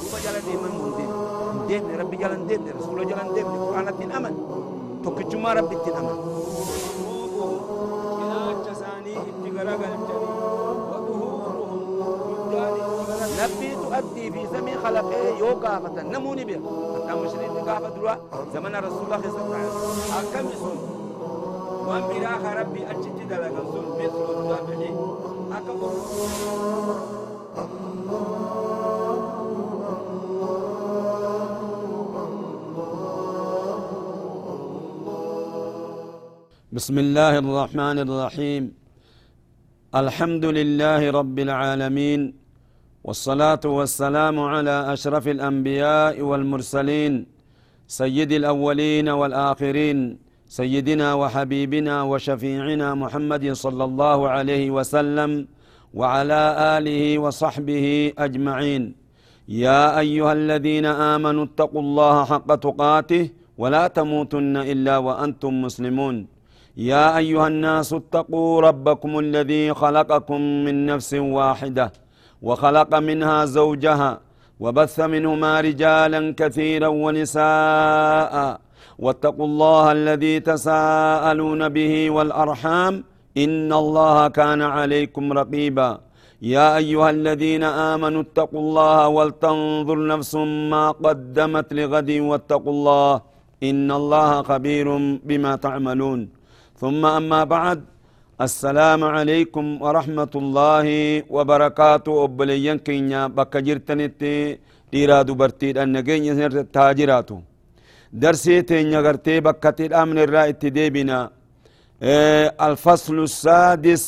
دوبا جالا ديمن مندين دين ربي جالا دين رسول جالا دين قرآن تين أمن توكجما ربي تين أمن نبي تؤدي في زمن خلقه يو قافة نموني بها حتى مشرين قافة دروا زمن رسول الله صلى الله عليه وسلم أكم يسون وان براخ ربي أجد دلقا سن مثل الدافعين أكم بسم الله الرحمن الرحيم. الحمد لله رب العالمين والصلاة والسلام على أشرف الأنبياء والمرسلين سيد الأولين والآخرين سيدنا وحبيبنا وشفيعنا محمد صلى الله عليه وسلم وعلى آله وصحبه أجمعين. يا أيها الذين آمنوا اتقوا الله حق تقاته ولا تموتن إلا وأنتم مسلمون. يا أيها الناس اتقوا ربكم الذي خلقكم من نفس واحدة وخلق منها زوجها وبث منهما رجالا كثيرا ونساء واتقوا الله الذي تساءلون به والأرحام إن الله كان عليكم رقيبا يا أيها الذين آمنوا اتقوا الله ولتنظر نفس ما قدمت لغد واتقوا الله إن الله خبير بما تعملون ثم أما بعد السلام عليكم ورحمة الله وبركاته. أبليان كينيا بكا جرتنتي ديرا دبرتي النجين تاجراتو. درسي تينيا غرتي بكا الأمن الرائد ديبنا. آه الفصل السادس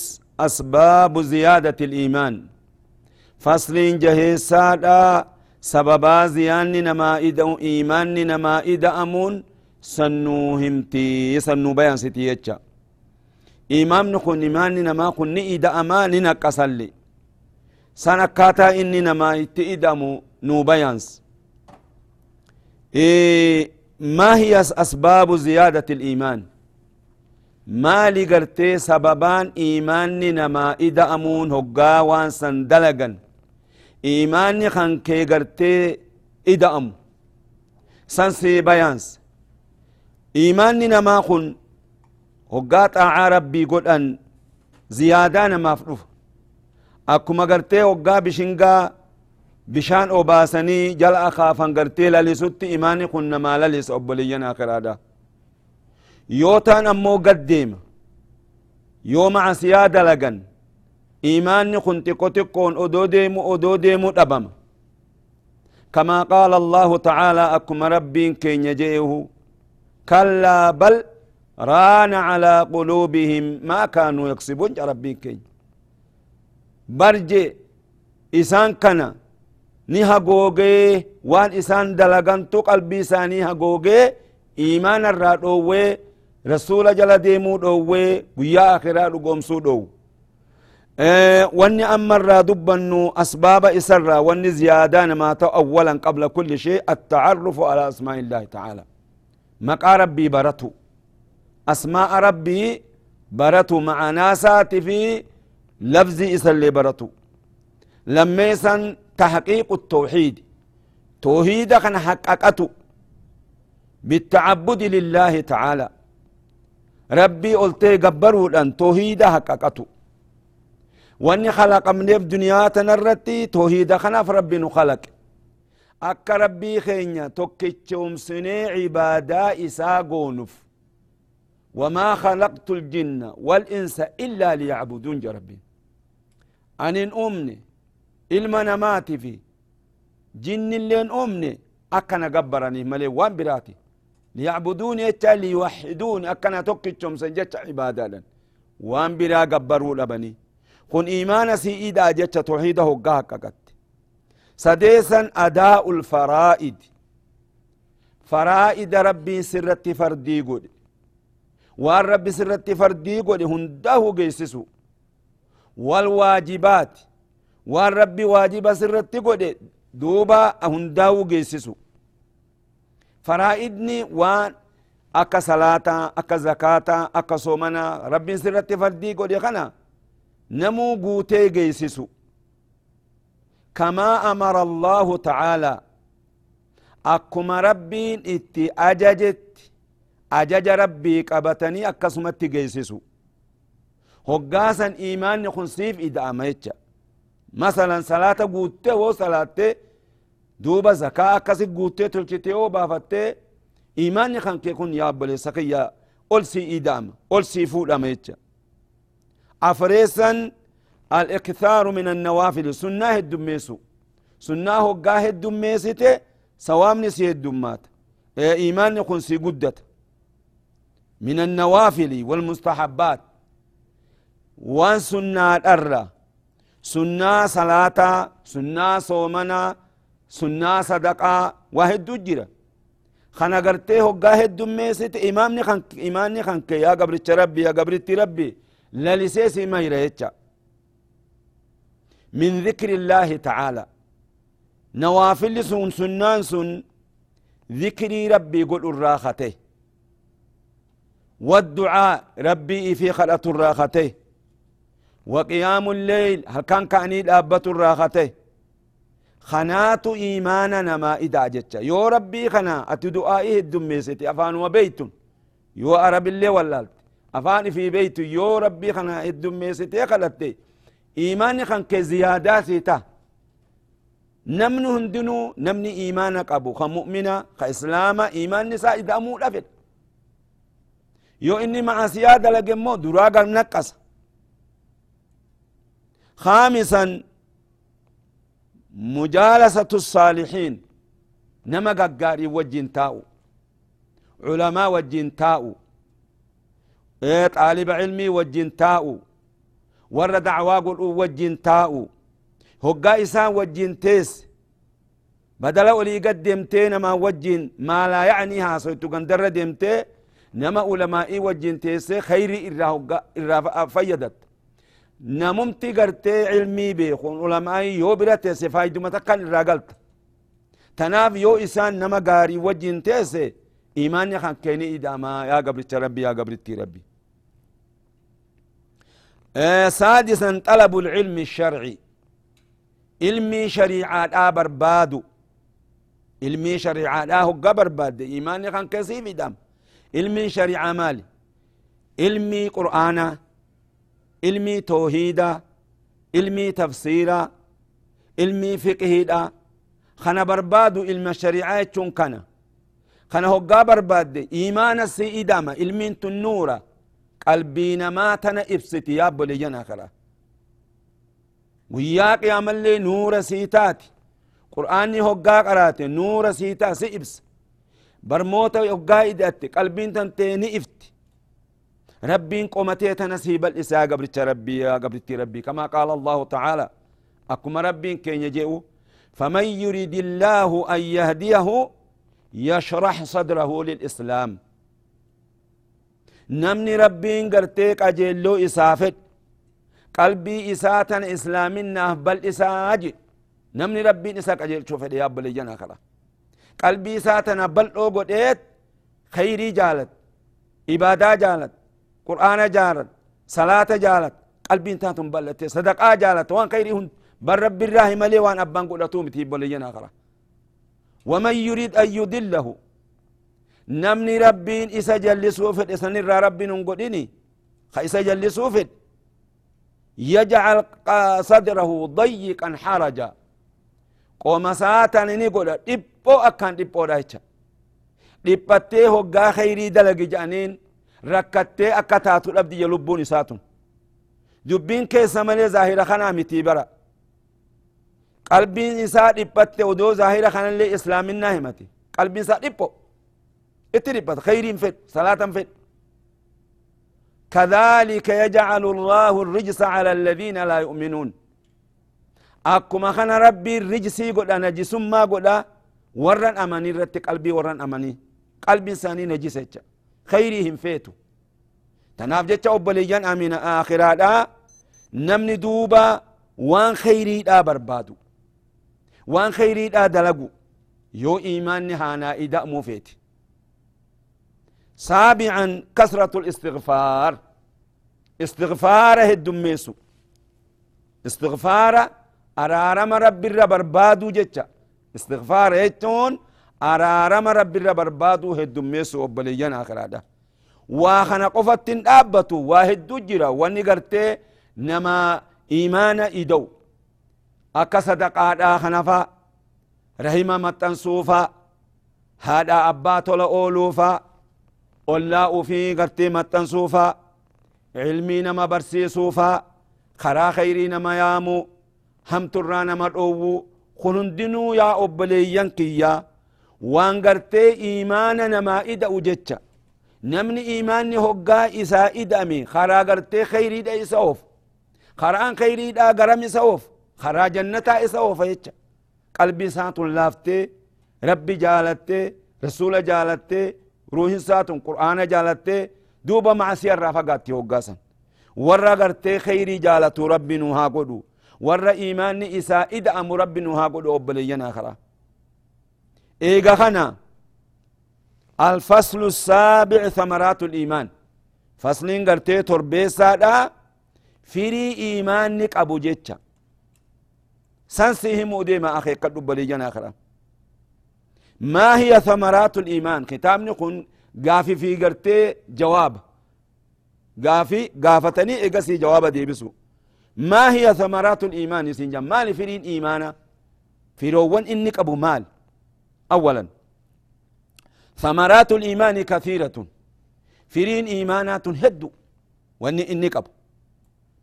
أسباب زيادة الإيمان. فصل جهيسادا سببا زيان نما إيمان نما إدأ أمون. سنو همتي سنو بيان ستي يتشا إمام نكون إيمان نما كن إدا أمان نقصلي سنكاتا إني نما إتئدمو نو بيانس. إيه ما هي أسباب زيادة الإيمان؟ maali gartee sababaan iimaanni namaa ida'amuun hoggaa waan san dalagan iimaanni kan kee gartee ida'amu san sii bayaans namaa kun hoggaa xaacaa rabbii godhan ziyaadaa namaaf dhufa akkuma gartee hoggaa bishingaa bishaan obaasanii jala akaafan gartee lalisutti imaanni kun namaa lalisa obboliyyan akiraadha yoo taan ammoo gaddeema yoo macasiyaa dalagan iimaanni kun xiqqo xiqqoon odoo deemu odoo deemu dhabama كما قال الله تعالى أكم ربين كين يجئه كلا بل ران على قلوبهم ما كانوا يكسبون ربين كين برجي إسان كنا نها غوغي وان إسان دلغان تو قلبي ساني غوغي إيمان الرادوه rasuula jala deemuu dhoowwee guyyaa akiraa dhugoomsuu dhowu wanni amma irraa dubbannu asbaaba isarraa wanni ziyaadaa namaa ta'u awwalan qabla kulli shee attacarufu alaa asmaa illaahi tacaala maqaa rabbii baratu asmaa'a rabbii baratu macanaasaati fi lafzii isallee baratu lammeesan tahqiiqu التوحيد توحيد كان حققته بالتعبد لله تعالى. ربي قلت قبروا الان توحيد حققته وأني خلق من الدنيا تنرتي توحيد خناف ربي نخلق. أك ربي خينيا توكيتشوم سني عبادة إسا قونف وما خلقت الجن والإنس إلا ليعبدون ربي أن أمني إلما نماتي في جن اللي أمني أكنا قبرني ملي وان براتي ليعبدون يتا ليوحدون أكنا توكيتشم سنجت عبادة وان برا قبروا لبني. كن إيمان سيئدا جت توحيده قاققت سديسا أداء الفرائد. فرائد ربي سرت فردي قد وان ربي سرت فردي قد هنده قيسسو. والواجبات. وان ربي واجب سرت قد دوبا هنده قيسسو. فرائدني وان أكا صلاة أكا زكاة أكا صومنا ربي سرت فردي قد يخنا نمو قوتي قيسسو. كما أمر الله تعالى. أكما ربين إتي أججت. أجج ربي قبتني أكسمت جيسسو هقاسا إيمان خنصيف إذا أميتش. مثلا صلاة قوتة و صلاة. دوبا زكاة كسي قوتة تلشتي و بافتة. إيمان خان كيكون يا بلي سكيا ألسي إدام. ألسي فود أميتش. أفريسا الإكثار من النوافل. سنة الدميسو سنة هقاه الدميسته سوامني سي الدمات إيمان يكون سي قدت. من النوافل والمستحبات. وان سنة الأرى سنة صلاة سنة صومنا سنة صدقة واحد جرا خنا قرتي هقا هد ميست إمامني خان إمامني خان يا قبر ربي يا قبر ربي لا لسيسي ما يريتش من ذكر الله تعالى. نوافل سن سنان سن ذكري ربي قل الراخته والدعاء ربي في خلقة الراخته وقيام الليل هل كان كأني الأبة الراخته خنات إيماننا ما إذا جتش يو ربي خنا أتدعائه الدميستي أفان وبيت. يو أرب اللي ولالت أفان في بيت. يو ربي خنا الدميستي خلتي إيماني خن كزياداتي تا. نمن هندنو نمني إيمانا قبو. خمؤمنا خإسلاما إيمان نساء إذا أمو لفت يو إني مع سيادة لقمو دراغا نقص خامسا مجالسة الصالحين. نما قاري وجين تاو. علماء وجين تاو. إيه طالب علمي وجين تاو. ور دعوا قل وجين تاو هقا إسان وجين تيس بدل ولي قدمتين ما وجين ما لا يعني ها سويتو قندر دمتي نما علماء وجين تيس خيري إرا هقا إرا فيدت نممتي قرتي علمي بيخون علماء يو براتي سفايدو متكن إرا قلت تناف يو إسان نما قاري وجين تيس إيماني خان كيني إداما يا قبرت ربي يا قبرت ربي سادسا طلب العلم الشرعي. علمي شريعة آبر بادو علمي شريعة آه قبر باد إيماني خان كسيف دم. علمي شريعة مالي. علمي قرآن. علمي توحيدا علمي تفسيرا علمي فقهيدا خنا بربادو علم الشريعة كنا خنا هو قبر باد إيمان السيدامة علمي تنورا قلبي نما تنا إبسط يا بولي جنا خلا. ويا قيام اللي نور سيتات. قرآني هقا قرات نور سيتا سيبس برموتا هقا إدت قلبين تنتيني إفت. ربين قومتي تنسيب الإساء. قبرت ربي قبرت ربي. كما قال الله تعالى. أكما ربين كين يجيء. فمن يريد الله أن يهديه يشرح صدره للإسلام. Namni rabbiin gartee qajeelloo isaa fedhe qalbii isaa tana islaaminaaf bal'isaa jedhe namni rabbiin isa qajeelchuu fedhe yaabboleeyyanaa kadha qalbii isaa tana bal'oo godheet khayrii jaalat ibaadaa jaalat qur'aana jaalat salaata jaalat qalbiin taatun bal'atte sadaqaa jaalat waan khayrii hund bar rabbiirraa himalee waan abbaan godhatuu miti yaabboleeyyanaa kadha ومن يريد أن يضله namni rabbiin isa jallisuu fedhe sanirraa rabbiin hin godhini ka isa jallisuu fedhe yajcal sadrahu dayyiqan haraja qooma saatan ni godha dhiphoo akkaan dhiphoodha jecha dhiphattee hoggaa khayrii dalagi jedhaniin rakkattee akka taatu dhabdiyya lubbuun isaatun dubbiin keessa malee zaahira kanaa mitii bara qalbiin isaa dhiphatte odoo zaahira kanallee islaaminaa himate qalbiin isaa dhipho اتربت خير فت صلاة فت كذلك يجعل الله الرجس على الذين لا يؤمنون. أكما خان ربي الرجسي قد نجس ما قد ورن أماني رت قلبي ورن أماني. قلبي ساني نجس خيرهم فيتو. تناف جتش أبليان أمين آخرات نمني دوبا. وان خيري دا بربادو. وان خيري دا دلقو. يو إيمان هانا إدأ مفيتي سابعا كثرة الاستغفار. استغفاره الدميسو استغفار أرارم رب بربادو جتشا. استغفار هيتون أرارم رب بربادو هدوم ميسو وبليان آخر هذا وخنا قفت دابتو واحد جرا واني قرتي نما إيمان إدو. أكا صدقاء خنفا رحمة متنسوفا هذا أبات ولا أولوفا ولا في قرتي متنسوفا علمي نما برسيسوفا خرا خيري نما يامو هم ترانا مرؤو خنندنو يا أبليين كيا وان قرتي إيمان نما إدا أجتشا نمني إيماني هقا إسا إدامي خرا قرتي خيري دا إساوف خران خيري دا قرم إساوف خرا جنتا إساوف يتشا قلبي ساتون لافتي ربي جالتي رسول جالتي روح ساتون قرآن جالتي دوبا مع سير رافقاتي هقاسا ورا قرتي خيري جالتو ربي نوها قدو ورا إيماني إسا إدأم ربي نوها قدو أبلينا خرا إيغا خنا الفصل السابع ثمرات الإيمان فصلين قرتي تربيسا دا فري إيمان نك أبو جيتشا سنسيهم وديما أخي قد بليجنا آخرا۔ ما هي ثمرات الإيمان؟ كتاب نكون قافي في قرتي جواب. قافي قافتني إقسي جواب ديبسو. ما هي ثمرات الإيمان؟ يسنجم مال فرين إيمانا فيروان إنك أبو مال. أولا ثمرات الإيمان كثيرة. فرين إيمانات هد وإني إني قبو.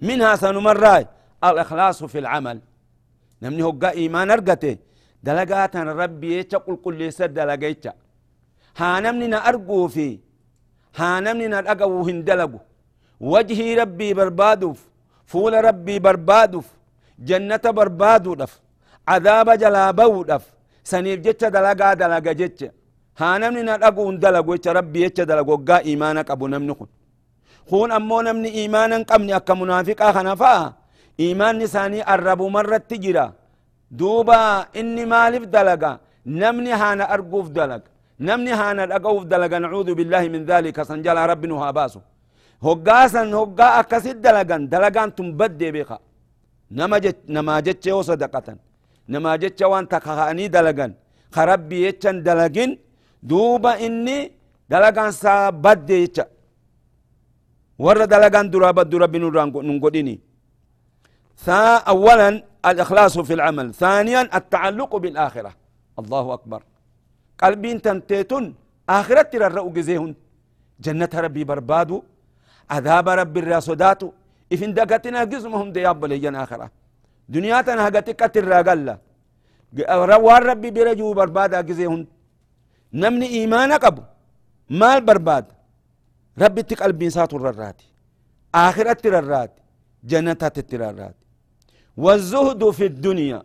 منها سنمراي الإخلاص في العمل. نمني هقا إيمان أرقته. دلقات ربي يتشا قل قل ليس دلقيتشا ها نمني نأرقو في ها نمني نأرقو هندلقو وجهي ربي بربادوف فول ربي بربادوف جنة بربادو دف عذاب جلابو دف سنيف جتشا دلقا دلقا جتشا ها نمني نأرقو هندلقو يتشا ربي يتشا دلقو قا إيمانك أبو نمني خن خون أمو نمني إيمانا قمني أكا منافقا خنفا إيمان نساني الرب مرة تجرا دوبا إني مالف دلقا. نمني هانا أرقوف دلق. نمني هانا أرقوف دلقا. نعوذ بالله من ذلك. سنجل رب نها باسو. هقاسا هقا أكسد دلقا دلقا تنبدي بيخا. نما جت نما جت صدقة نما جت وان تخاني دلقا خربي يتشن دلقين. دوبا إني دلقا سابد يتشا. ور دلقا درابا درابا ننقديني أولا الإخلاص في العمل ثانيا التعلق بالآخرة. الله أكبر. قلبين تنتيتون آخرة ترى جزيهن. جنة ربي بربادو عذاب ربي الراسوداتو إفن دقتنا قزمهم دياب ليجن آخرة. دنياتنا هقتك ترى روان ربي برجو بربادا جزيهن. نمني إيمانك أبو مال برباد. ربي تقلبين ساتو الرراتي آخرة ترى جنة ترى الراتي. والزهد في الدنيا.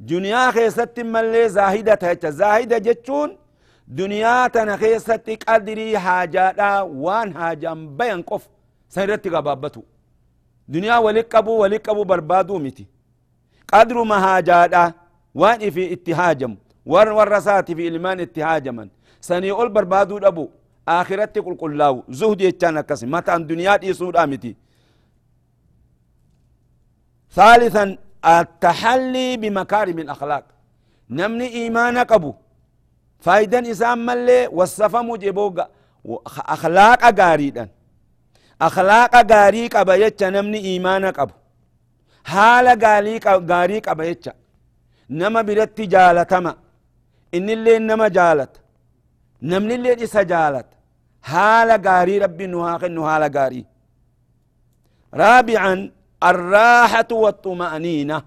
دنيا خيست ملي زاهدة تهجة زاهدة جتشون دنيا تنا خيست قدري حاجات وان حاجة بيان قف. سيرت قبابتو. دنيا ولقبو ولقبو بربادو متي قدر ما حاجات وان في اتهاجم ور ورسات في إلمان اتهاجما سني أول بربادو أبو آخرتي قل قل لاو. زهد يتشانا كسي. متى دنيا يسود آمتي ثالثا التحلي بمكارم الأخلاق. نمني إيمانك أبو فايدا إسام ملي والصفا مجيبوغا أخلاق غاريدا أخلاق غاري قبا نمني إيمانك أبو حال غاري غاري قبا نما برت جالتما إن اللي نما جالت. نمني اللي إسا جالت. حال غاري ربي نهاق حال غاري رابعا الراحة والطمأنينة.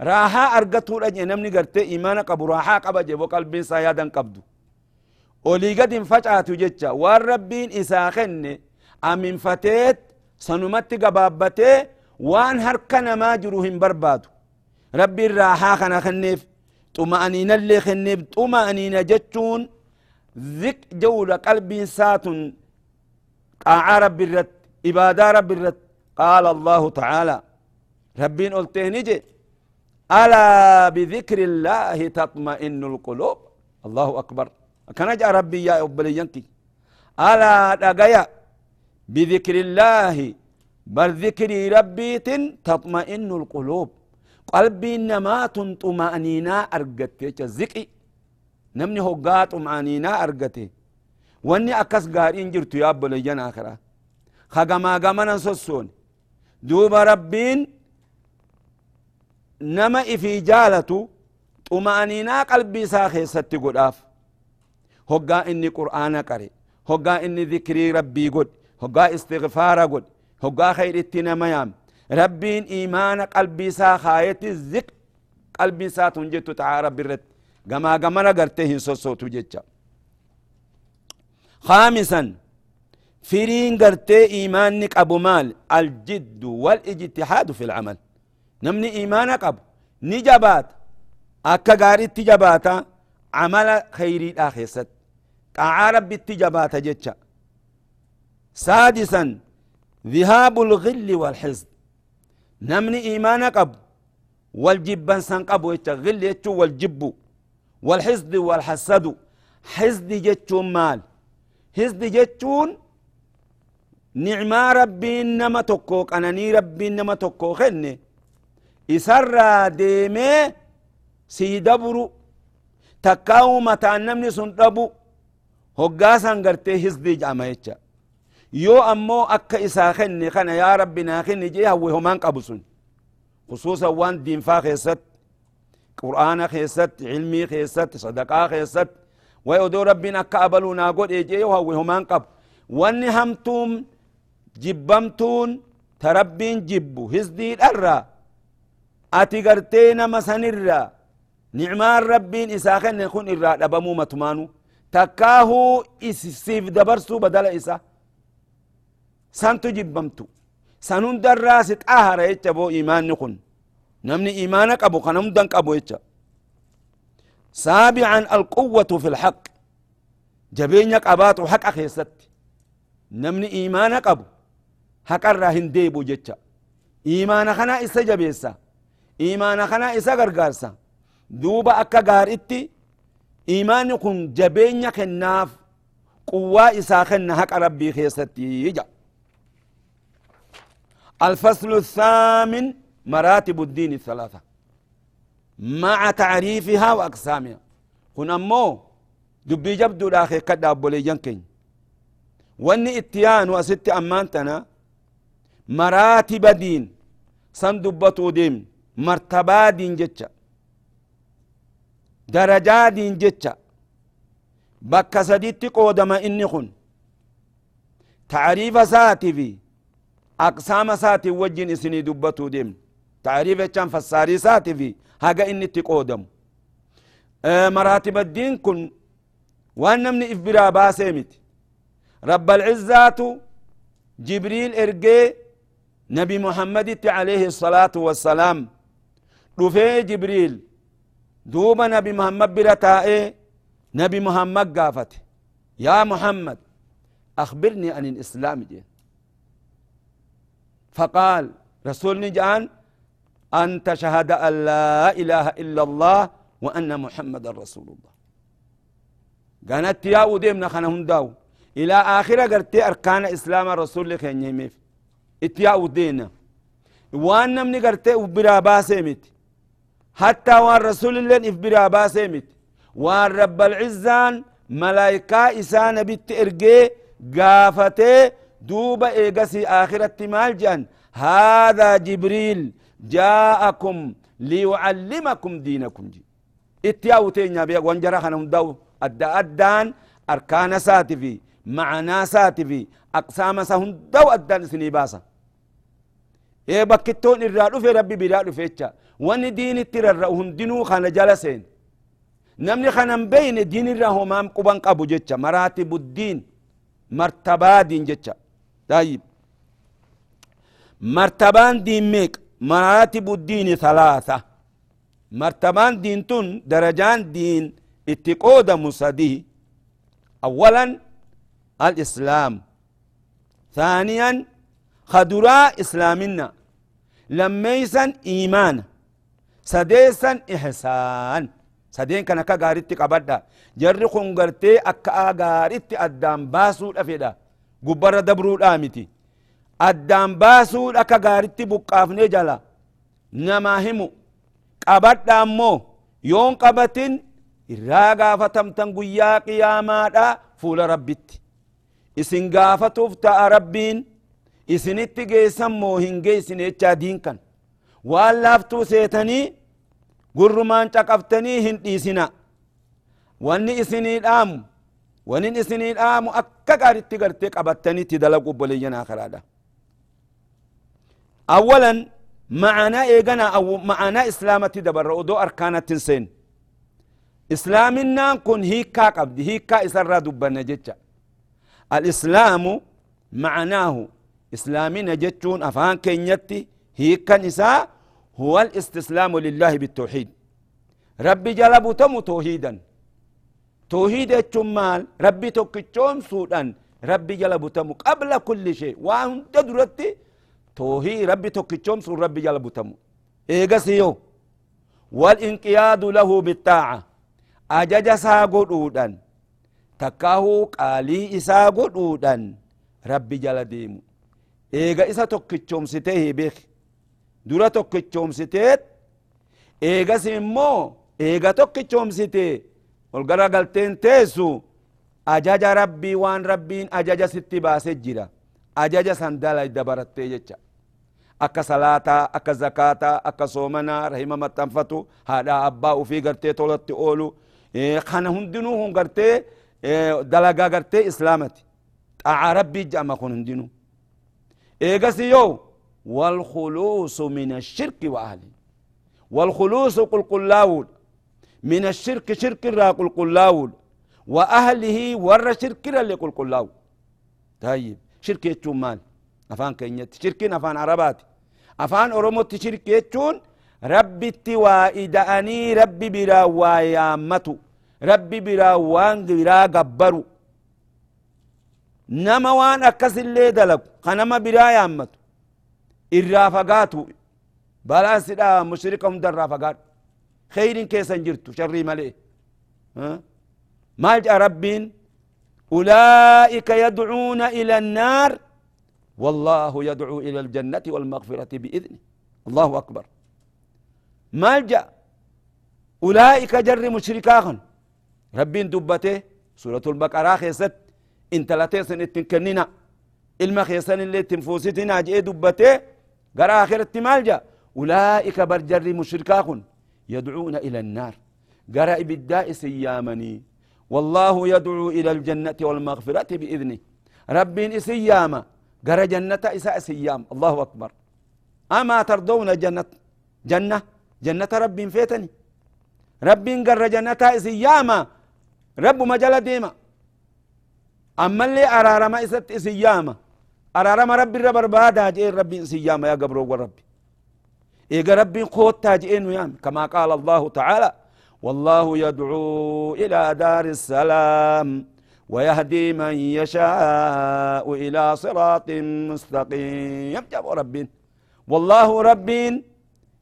راحة أرقته لجي نمني قرتي إيمانا قبو. راحة قبا جيبو قلبين سيادا قبدو. ولي قد انفجعت جتشا والربين إساخن أمين فتيت سنمت قبابتي وان هركنا ما جروهم بربادو. ربي الراحة خنا خنيف. طمأنينة اللي خنيف. طمأنينة جتشون ذك جولة قلبي ساتن. قاع ربي الرت. إبادة ربي الرت. قال الله تعالى ربين قلته نجي ألا بذكر الله تطمئن القلوب؟ الله أكبر. كان جاء ربي يا أبلينتي ألا دقيا بذكر الله بل ذكر ربي تطمئن القلوب. قلبي نما طمأنينة أرجت زقي نمني هقا طمأنينة أرجته واني أكس قارين جرتو يا لجن آخرة خقما قمنا سسون. دوب ربين نما إفي جالتو طمأنينة قلبي ساخي ستي قداف هقا إني قرآن قري هقا إني ذكري ربي قد هقا استغفار قد هقا خير اتنا يام ربين إيمان قلبي سا خايت الزق قلبي سا تنجت تعالى برت قما قمنا قرته سوسوتو جيتشا. خامسا فرين قرتي إيمانك أبو مال الجد والاجتهاد في العمل نمني إيمانك أبو نجبات أكا قاري تجباتا عمل خيري الآخيست طاعة ربي تجباتا جتشا سادسا ذهاب الغل والحزن نمني إيمانك أبو والجبان سنقب غل يتشو والجب والحزد والحسد حزد جتشو مال حزد جتشون نعما ربي نما تكو قناني ربي نما تكو خني. إسرى ديمي سيدبرو. تكاو متى نمني سندبو هقاسا قرتي حزد جامع يو أمو أكا إسا خني خنا يا ربي ناخني جيه هو همان قبسون. خصوصا وان دين فا خيست قرآن خيست علمي خيست صدقاء خيست. ويودو ربنا كابلو ناقود إيجي وهو همان قب. واني همتم جبمتون تربين جبو هزدي الأرى أتي قرتين مسنرى نعمان ربين إساخن يكون إرى دبمو متمانو تكاهو إسيف دبرسو بدل إسا سانتو جبمتو سنون دراس تأهر يتبو إيمان نكون نمني إيمانك أبو خنم دنك أبو يتشا سابعا القوة في الحق جبينك أباتو حق أخي ست نمني إيمانك أبو الراهن ديبو جتشا إيمان خنا إسا جبيسا إيمان خنا إسا غرغارسا دوبا أكا غار إتي إيمان كن جبينك الناف قوة إسا خنا حق ربي خيستي يجا الفصل الثامن مراتب الدين الثلاثة مع تعريفها وأقسامها هنا مو دبي جبدو داخل كدا أبولي جنكين واني اتيان وست أمانتنا مراتب دين. سندبتو دين مرتبة دين جتشا. درجة دين جتشا. بكا سديت قودما إني خن تعريف ساتي في أقسام ساتي وجين إسني دبتو ديم تعريف كان فساري ساتي في هاجا إني تقودم آه مراتب الدين كن وأن من إفبرا باسمت رب العزات جبريل إرجي نبي محمد عليه الصلاة والسلام. رفي جبريل. دوب نبي محمد برتائي نبي محمد قافت. يا محمد أخبرني عن الإسلام جي فقال رسول جان أن تشهد أن لا إله إلا الله وأن محمد رسول الله. قالت يا وديمنا خنا هنداو إلى آخرة قرتي أركان إسلام الرسول لك يميف اتيا ودينا وأن من قرتي وبرا باسمت حتى وان رسول الله إفبرا باسمت وان رب العزان ملايكا إسان بيت إرقي قافتي دوبا إيقسي آخرة مال جان. هذا جبريل جاءكم ليعلمكم دينكم جي اتياو تينيا بيا وانجرا خنا مدو أدى أدان أركان ساتي في معنى ساتي في أقسام سهندو أدان سني باسا. إيه بكتون الرادو في ربي برادو فيتشا وان دين الترر هندنو خنا جلسين. نمني خنا بين دين الرهو مام قبان قبو جتشا. مراتب الدين مرتبة دين جتشا. طيب. مرتبان دين ميك مراتب الدين ثلاثة. مرتبان دين تن درجان دين اتقود مسده أولا الإسلام. ثانيا خدراء إسلامنا لميسا إيمان. سديسا إحسان. سدين كان كغاريتي قبدا جري خنغرتي أكا غاريتي أدام باسو الأفيدا قبر دبرو الآمتي أدام باسو أكا غاريتي بقافني جلا نما همو qabadha ammoo yoon qabatin irraa gaafatamtan guyyaa qiyaamaadha fuula rabbitti isin gaafatuuf ta'a rabbiin isinitti geessan moo hin geessine jechaa diin kan waan laaftuu seetanii gurrumaan caqaftanii hin dhiisina wanni isinii dhaamu wanin isinii dhaamu akka gaaritti gartee qabattanitti dalagu obboleeyyan akaraadha awalan ma'anaa eegana ma'anaa islaamatti dabarra odoo arkaanattin seen islaaminaan kun hiikkaa qabdi hiikkaa isarraa dubbanna jecha alislaamu ma'anaahu islaamina jechuun afaan keenyatti hiikkan isaa huwa alistislaamu lillaahi bitawxiid rabbi jala butamu toohiidan توحيد مال ربي توكيتشون سودان ربي جل بتمو قبل كل شيء وان تدرتي توهي ربي توكيتشون سو ربي جل بتمو إيغسيو والانقياد له بالطاعة أجج ساقو دودان ربي جل ديمو إيغا إسا توكيتشوم ستيه بيخ دورا توكيتشوم ستيت إيغا سيمو إيغا توكيتشوم ستيه ol gara galteen teessu ajaja rabbii waan rabbiin ajaja sitti baase jira ajaja san dalayda barattee jecha akka salaataa akka zakaataa akka soomanaa rahima maxxanfatu haadha abbaa ufii gartee tolatti oolu kana hundinuu hun gartee dalagaa gartee islaamati xaca rabbii jedhama kun hundinuu eegas yoo والخلوص من الشرك وأهله والخلوص قل قل لاود من الشرك شرك را قل قلاول وأهله ور شرك اللي قل قلاول طيب شرك يتشون مال؟ أفان كينيت شرك أفان عربات. أفان أرموت شرك يتشون؟ ربي التوائداني ربي برا ويامتو ربي برا وان برا قبرو نما وان أكس اللي دلق خنما برا يامتو الرافقاتو بلا سدا مشركهم در رافقات خير كيسا جرتو شري ملئ ها ما جاء ربين أولئك يدعون إلى النار والله يدعو إلى الجنة والمغفرة بإذنه الله أكبر ما جاء أولئك جر مشركاهن ربين دبته سورة البقرة خيست. إنت لا تيسن اتنكننا ittin fuusitinaa jee dubbate gara akhiratti maal jaa ulaa'ika barjarri mushrikaa kun يدعون إلى النار. قرأ بالداء سيامني. والله يدعو إلى الجنة والمغفرة بإذنه. رب سياما. قرأ جنة إساء سيام. الله أكبر. أما ترضون جنة جنة؟ جنة رب فيتني. رب قرأ جنة سياما رب مجال ديما. أما اللي أرارما إسات سياما أرارما رب الرب بادا جئ رب سياما يا قبرو وربي إيجا ربي قوت تاجئين ويام كما قال الله تعالى والله يدعو إلى دار السلام ويهدي من يشاء إلى صراط مستقيم. جاب ربين والله ربين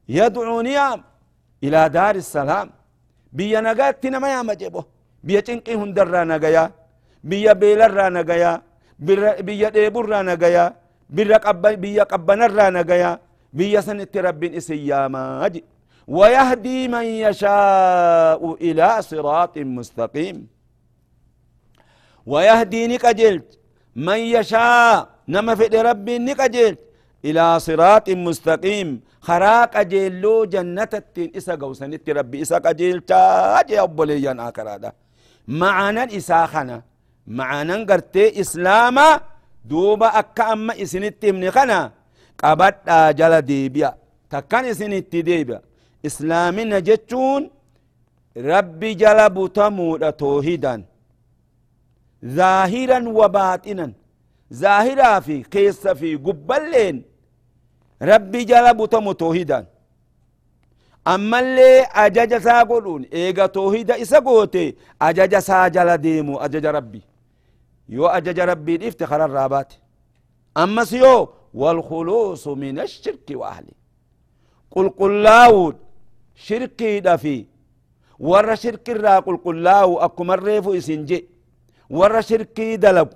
يدعو نيام إلى دار السلام. بيا نجات ما يا مجيبه بيا تنقي هندرا نجايا بيا بيلرا نجايا بيا ديبرا نجايا بيا قبنرا نجايا بيا سنت رب إسياما ويهدي من يشاء إلى صراط مستقيم ويهدي نكجلت من يشاء نما في رب نكجلت إلى صراط مستقيم خراق جيلو جنة إسا قوسنت ربي إسا قجلت أجي أبوليان آكرادا معنا إساخنا معنا قرتي إسلاما دوبا أكا أما إسنت من خنا deebi'a takkan isin itti deebi'a islaamina jechuun rabbi jala butamuudha toohidan zaahiran wa baaxinan zaahiraa fi keessa fi gubballeen rabbi jala butamu toohidan ammallee ajaja isaa godhuun eega toohida isa goote ajaja isaa jala deemu ajaja rabbi yoo ajaja rabbii dhiifte kararraa baate ammas yoo والخلوص من الشرك وأهله قل قل لاود شركي دفي ور شرك الرا قل قل لاو أكو مريفو إسنجي ور شركي دلب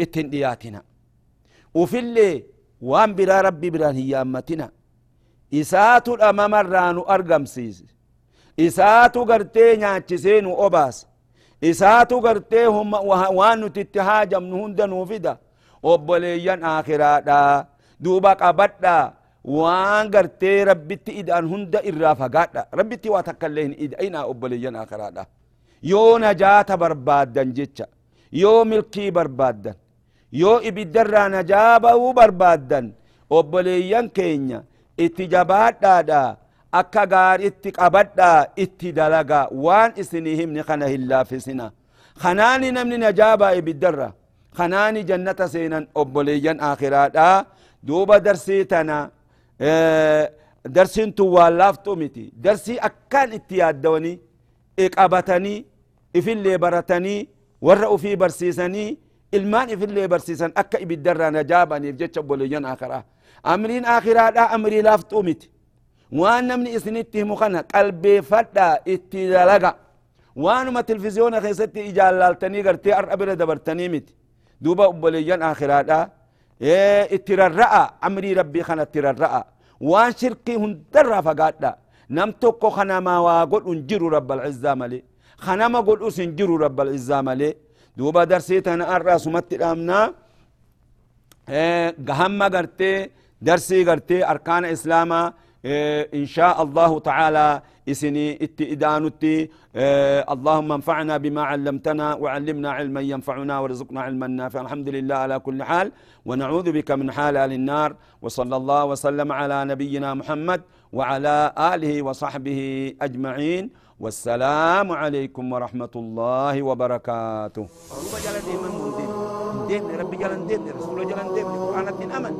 اتندياتنا وفي اللي وان أمتنا isaatu dhamamarraa nu argamsiise isaatu gartee nyaachisee nu obaasa isaatu gartee waan nuti itti haajamnu hunda nuu fida obboleeyyan aakiraadha duuba qabadha waan gartee rabbitti ida'an hunda irraa fagaadha rabbitti waa takka illee hin ida'inaa obboleeyyan aakiraadha yoo najaata barbaaddan jecha yoo milkii barbaaddan yoo ibiddarraa najaa ba'uu barbaaddan obboleeyyan keenya itti jabaadhaadha akka gaariitti qabadha itti dalaga waan isinii himni kana hin laafisina kanaani namni najaa ba'e ibiddarra kanaani jannata seenan obboleeyyan aakiraadha duuba darsii tana darsiin tun waan laaftuu miti darsii akkaan itti yaaddawanii qabatanii ifillee baratanii warra ufii barsiisanii ilmaan ifillee barsiisan akka ibiddarraa najaabaniif jecha obboleeyyan akiraa amriin akiraadha amrii laaftuu miti waan namni isinitti himu kana qalbeeffadha itti dalaga waanuma televizyoona keessatti ijaallaltanii gartee ar'a bira dabartanii miti duuba obboleeyyan akiraadha itti rarra'a amrii rabbii kana itti rarra'a waan shirkii hundarraa fagaadha nam tokko kanama waa godhu hin jiru rabbalcizzaa malee kanama godhus hin jiru rabbalcizzaa malee duuba darsii tana arra asumatti dhaamnaa gahamma gartee darsii gartee arkaana islaamaa إن شاء الله تعالى إسني اتئدانتي اللهم انفعنا بما علمتنا وعلمنا علما ينفعنا وارزقنا علما نافعا. الحمد لله على كل حال ونعوذ بك من حال أهل النار وصلى الله وسلم على نبينا محمد وعلى آله وصحبه أجمعين. والسلام عليكم ورحمة الله وبركاته. ربي جلن ديم رسول جلن قرآن أمن.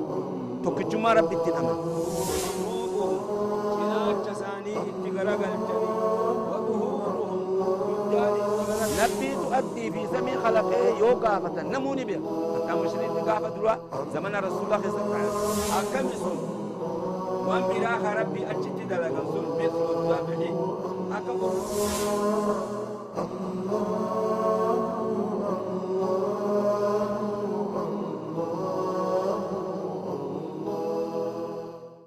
tokkichummaa rabbitti dhama. Ilaalcha isaanii itti garagalchanii نبي تؤدي في زمن خلقه يو قافة نموني بها أنت مشرين قافة دروا زمن رسول الله صلى الله عليه وسلم. أكم سن وان براخ ربي أجد دلق سن بيسو الزابحي أكم الله